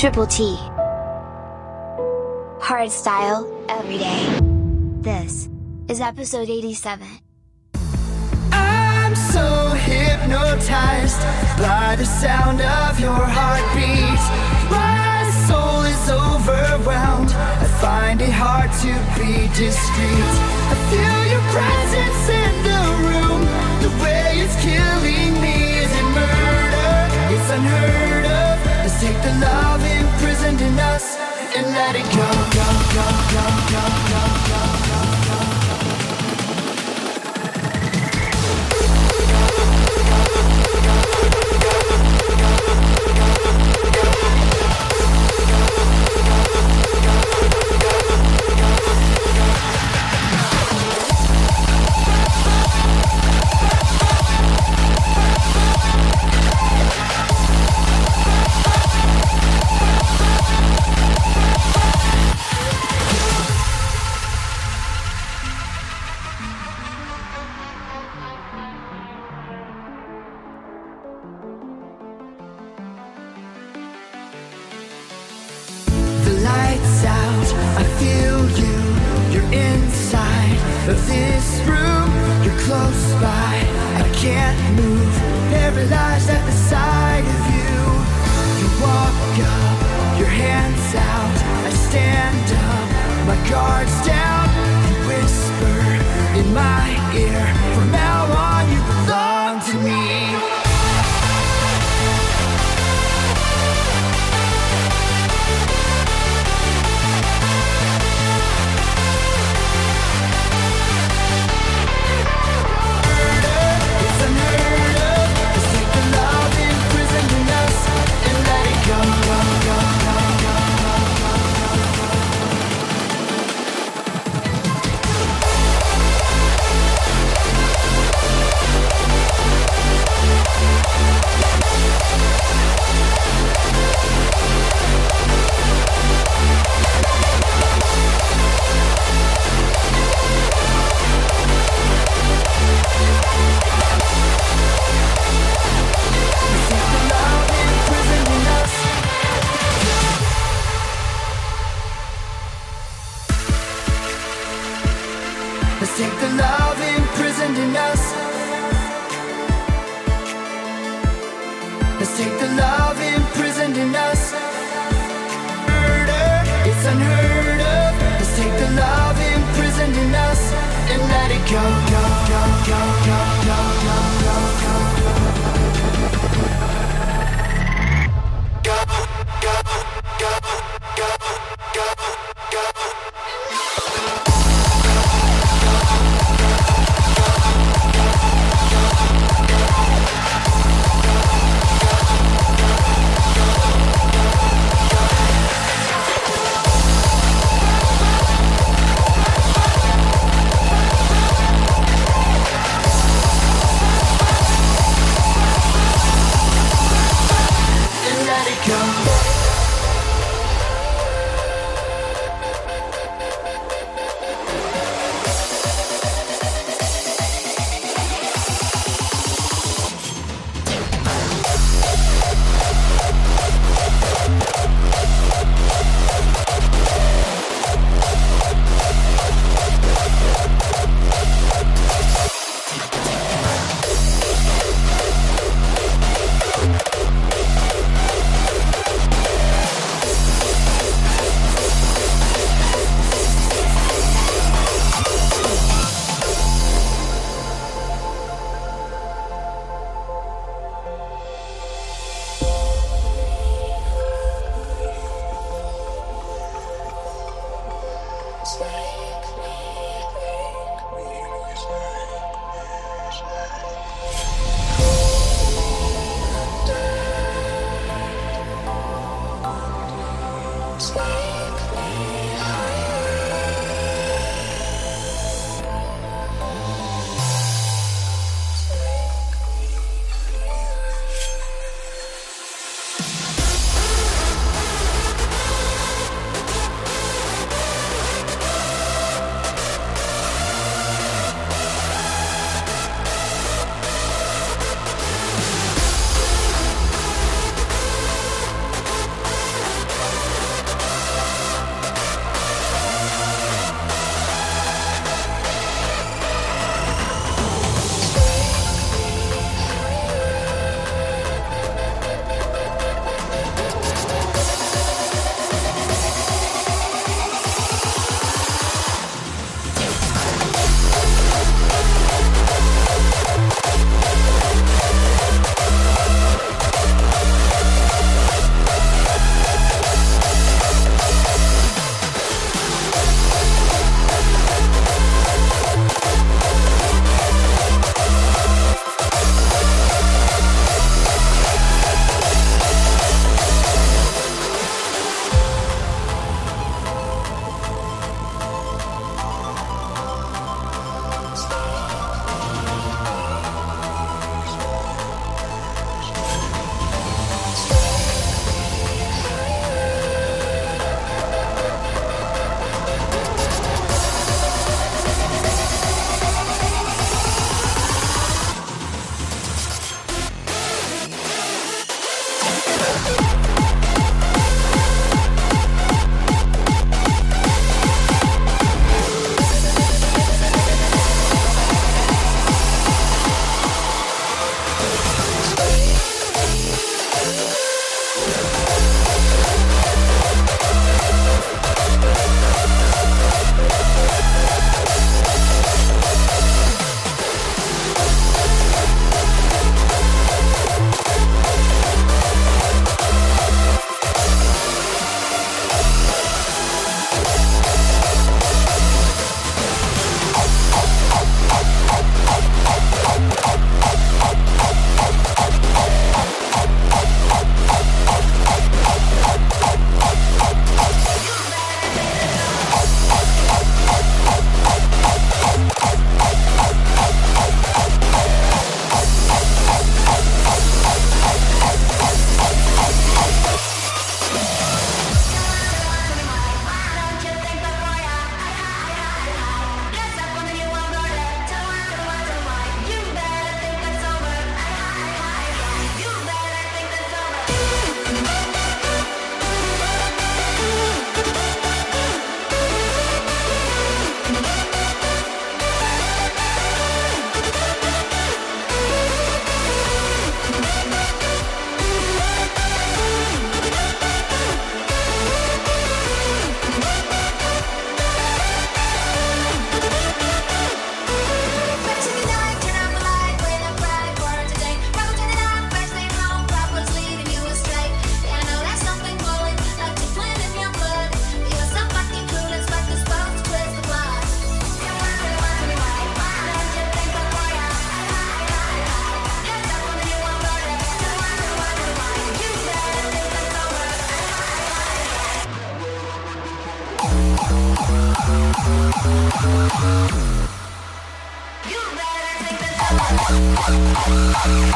Triple T. Hard style, every day. This is episode 87. I'm so hypnotized by the sound of your heartbeat. My soul is overwhelmed. I find it hard to be discreet. I feel your presence in the room. The way it's killing me is murder? It's unheard of. Let's take the love imprisoned in us and let it go, go, take the love imprisoned in us. Murder, it's unheard of. Let's take the love imprisoned in us and let it go, go,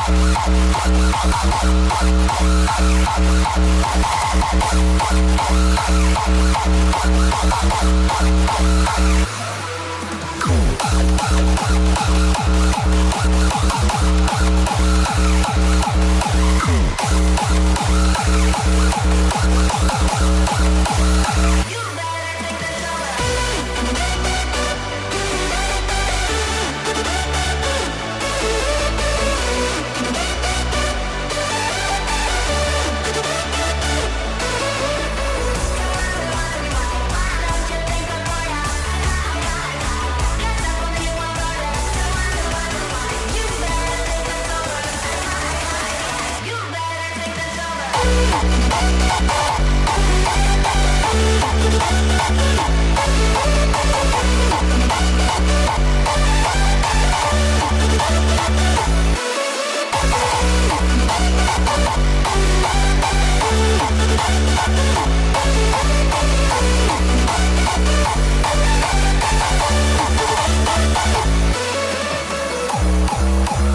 You I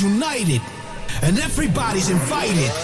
united, and everybody's invited.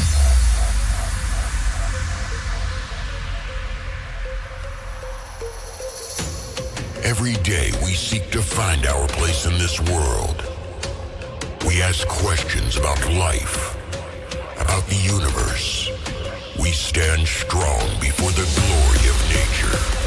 Every day we seek to find our place in this world. We ask questions about life, about the universe. We stand strong before the glory of nature.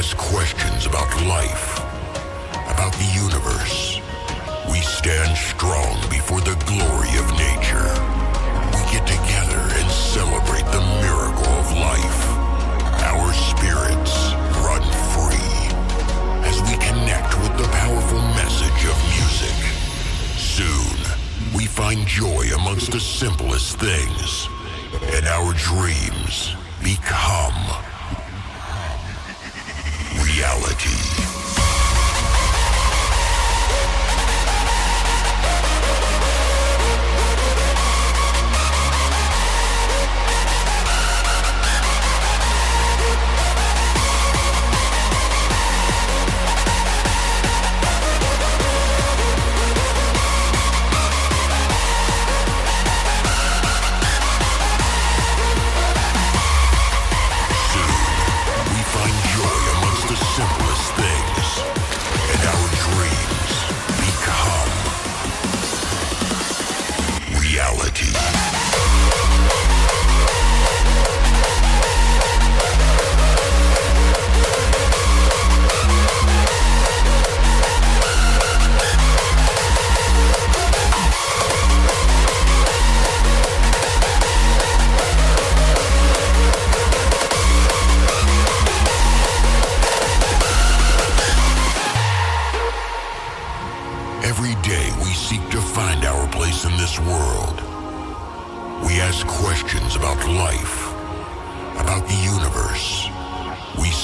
has questions about life, about the universe, we stand strong before the glory of nature. We get together and celebrate the miracle of life. Our spirits run free as we connect with the powerful message of music. Soon, we find joy amongst the simplest things, and our dreams become Turkey.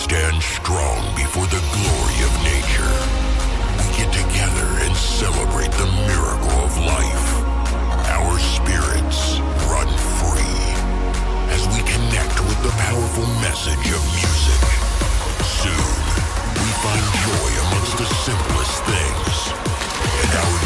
stand strong before the glory of nature. We get together and celebrate the miracle of life. Our spirits run free as we connect with the powerful message of music. Soon, we find joy amongst the simplest things. And our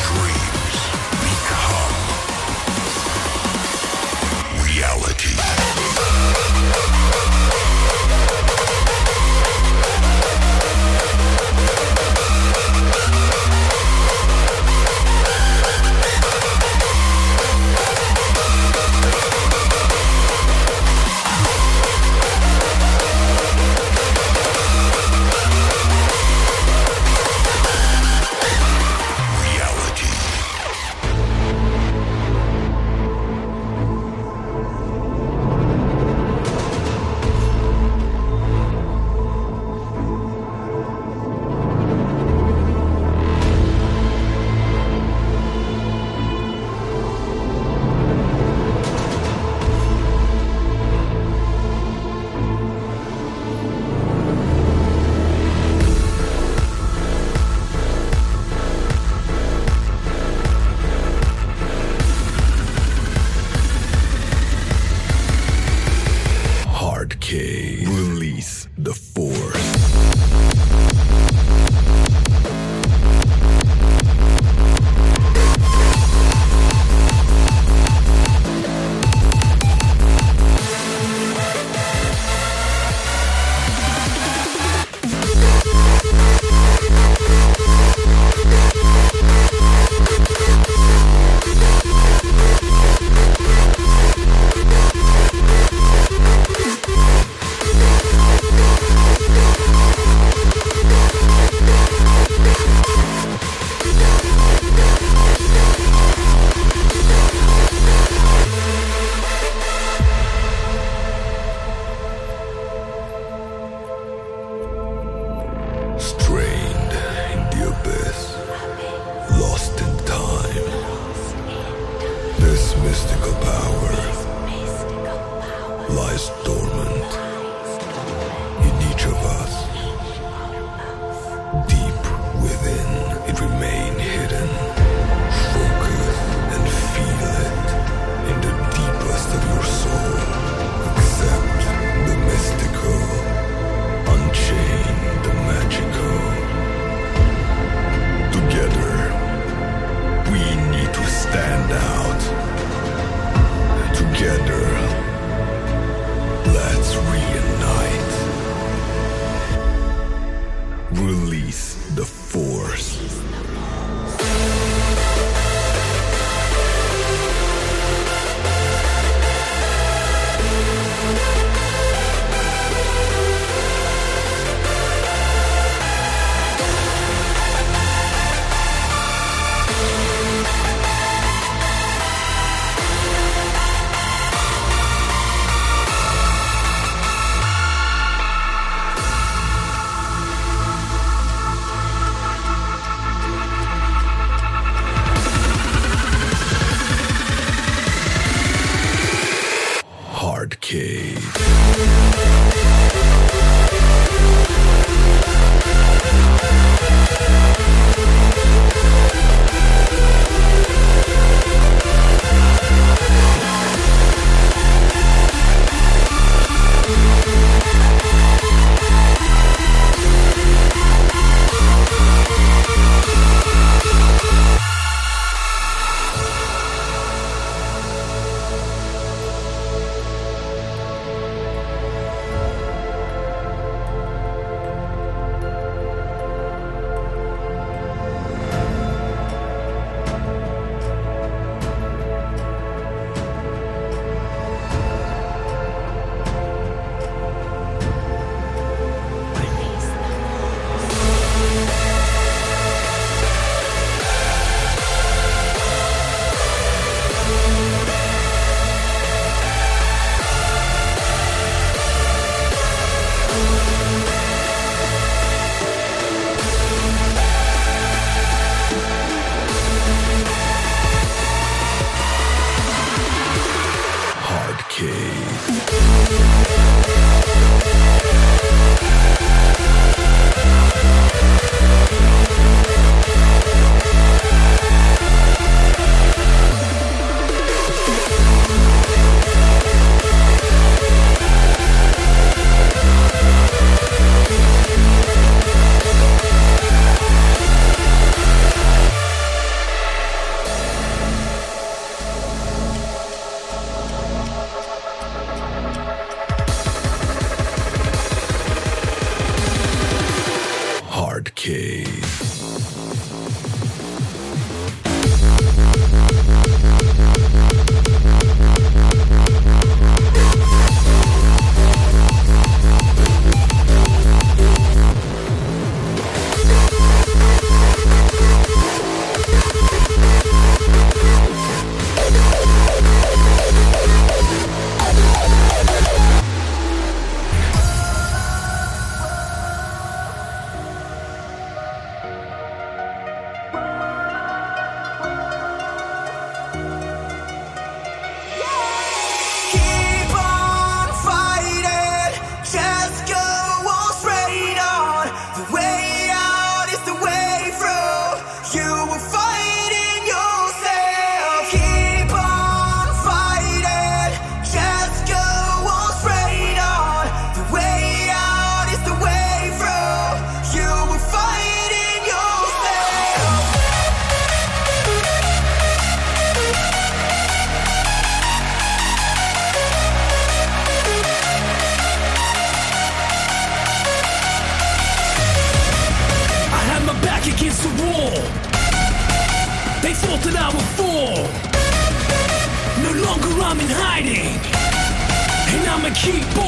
keep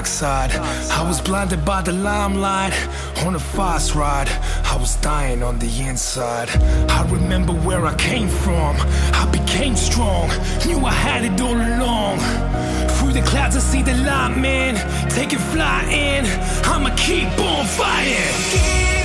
dark side. I was blinded by the limelight on a fast ride. I was dying on the inside. I remember where I came from. I became strong, knew I had it all along. Through the clouds, I see the light, man. Take it flying. I'ma keep on fighting.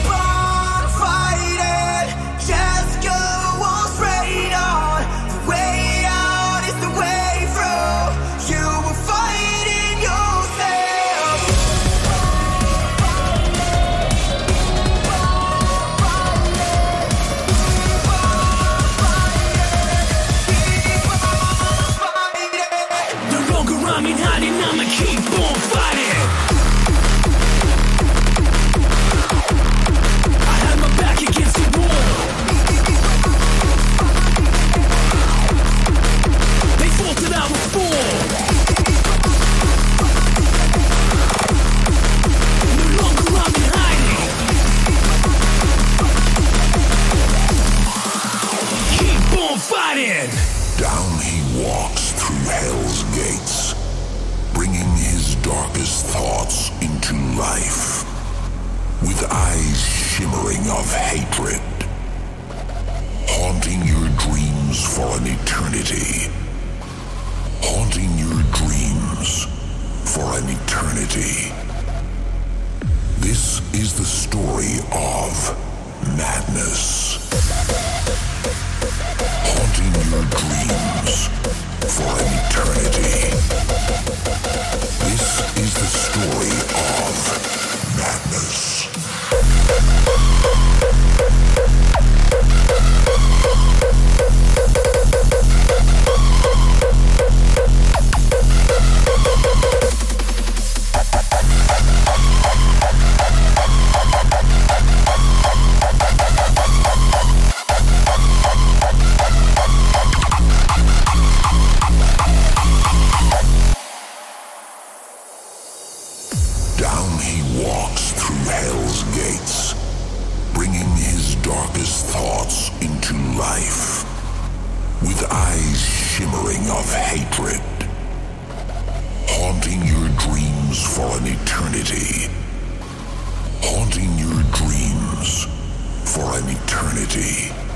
eternity.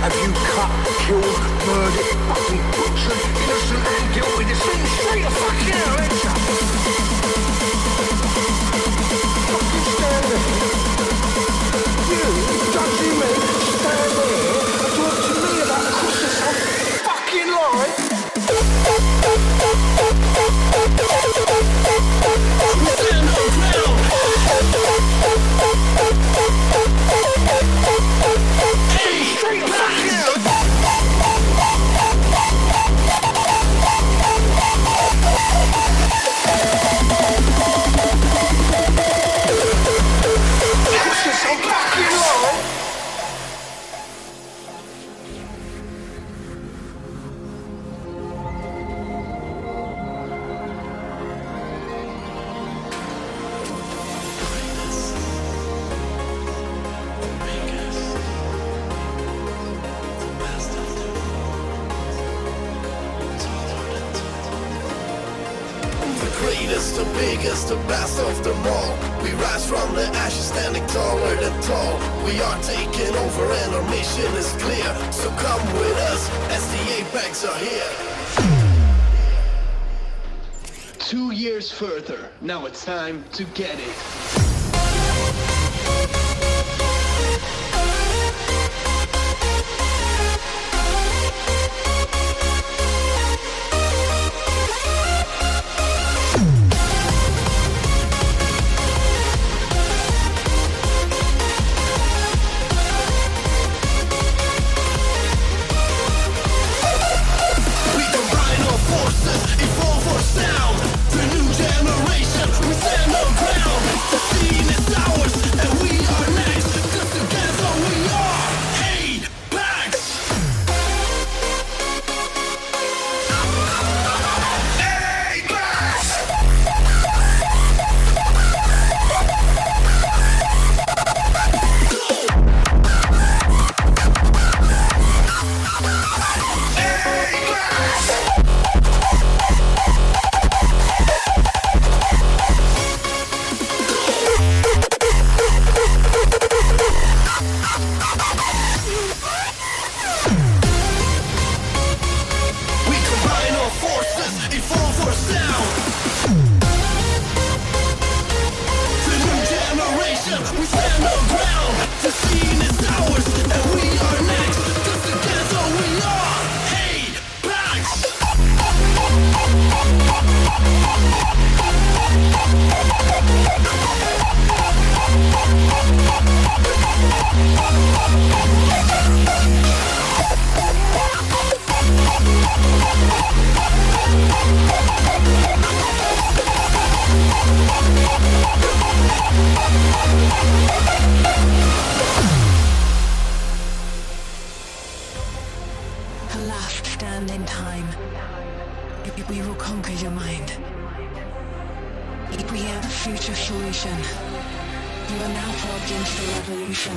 Have you cut, killed, murdered, fucking butchered innocent and guilty? It's straight the fucking hell. To get it. fluctuation. You are now plugged into the revolution.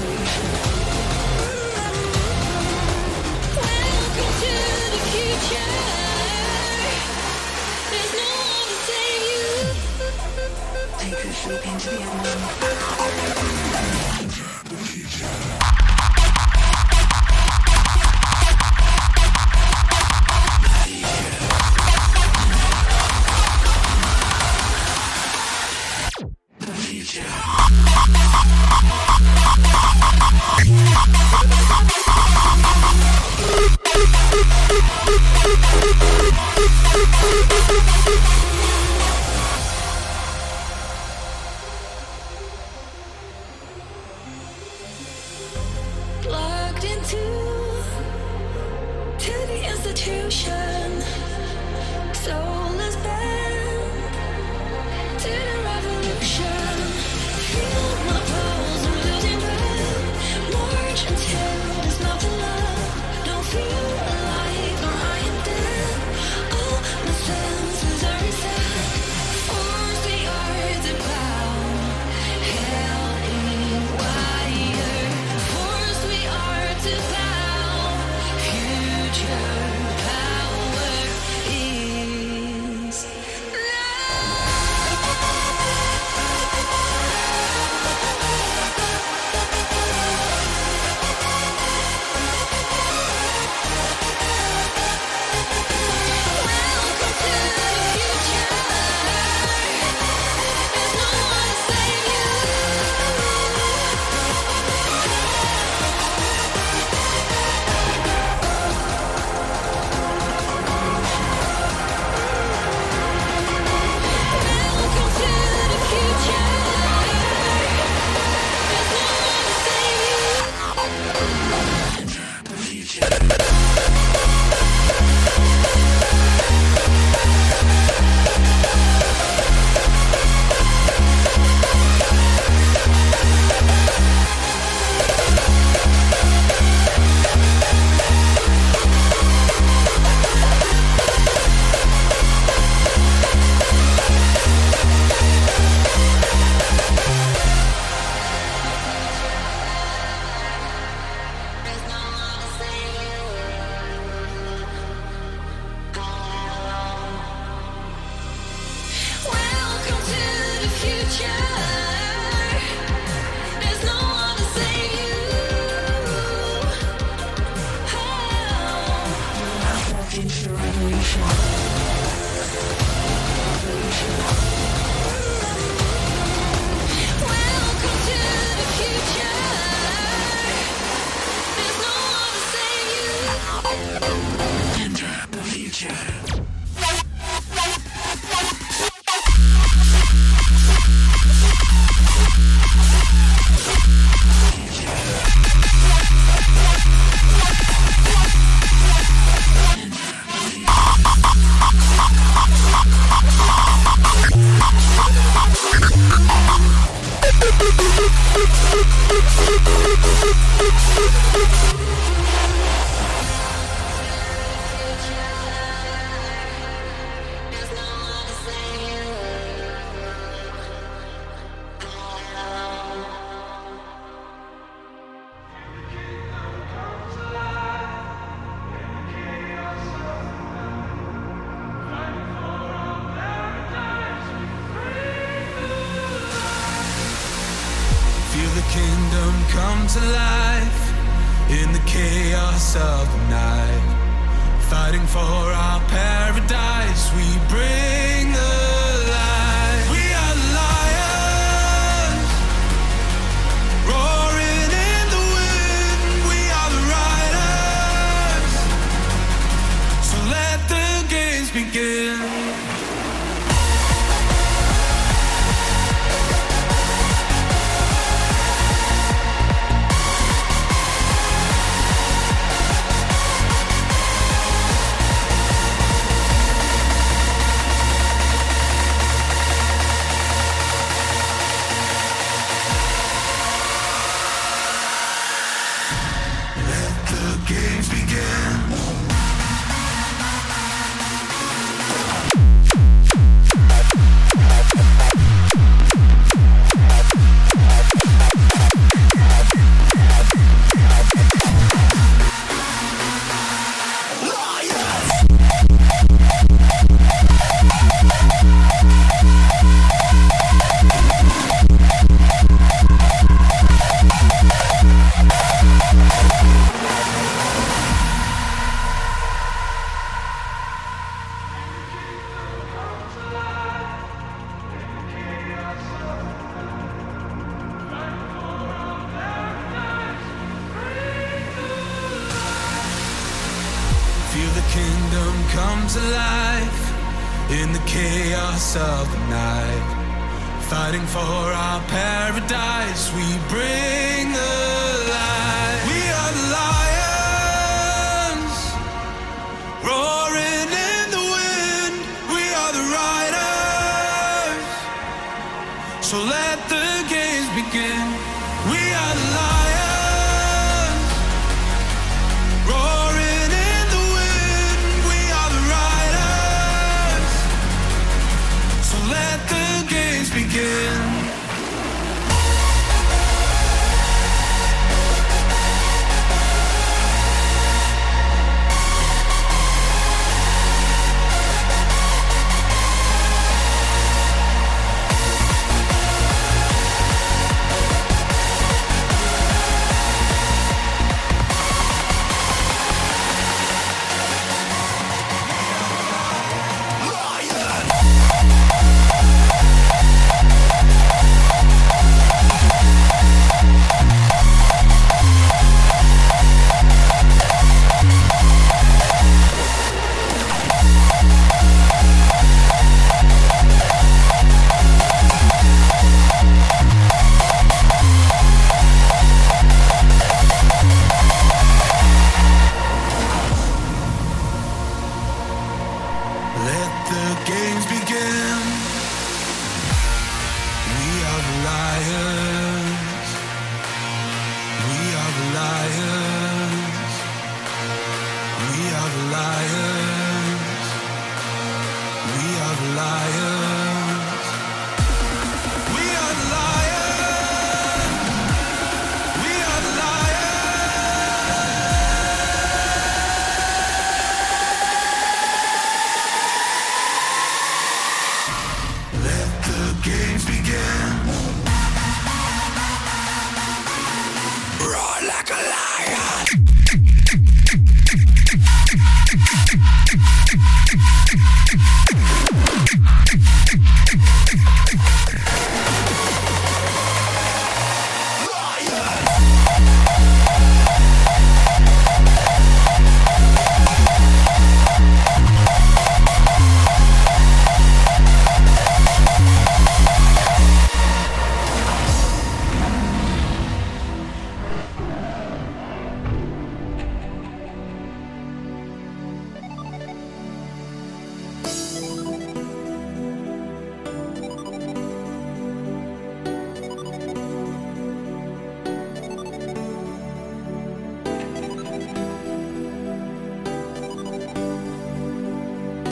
revolution. Welcome to the future. There's no one to save you. Take a sleep into the unknown. The future.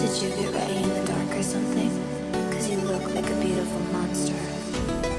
Did you get ready in the dark or something? Cause you look like a beautiful monster.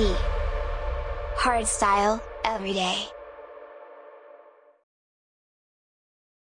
Triple T. Hard style, every day.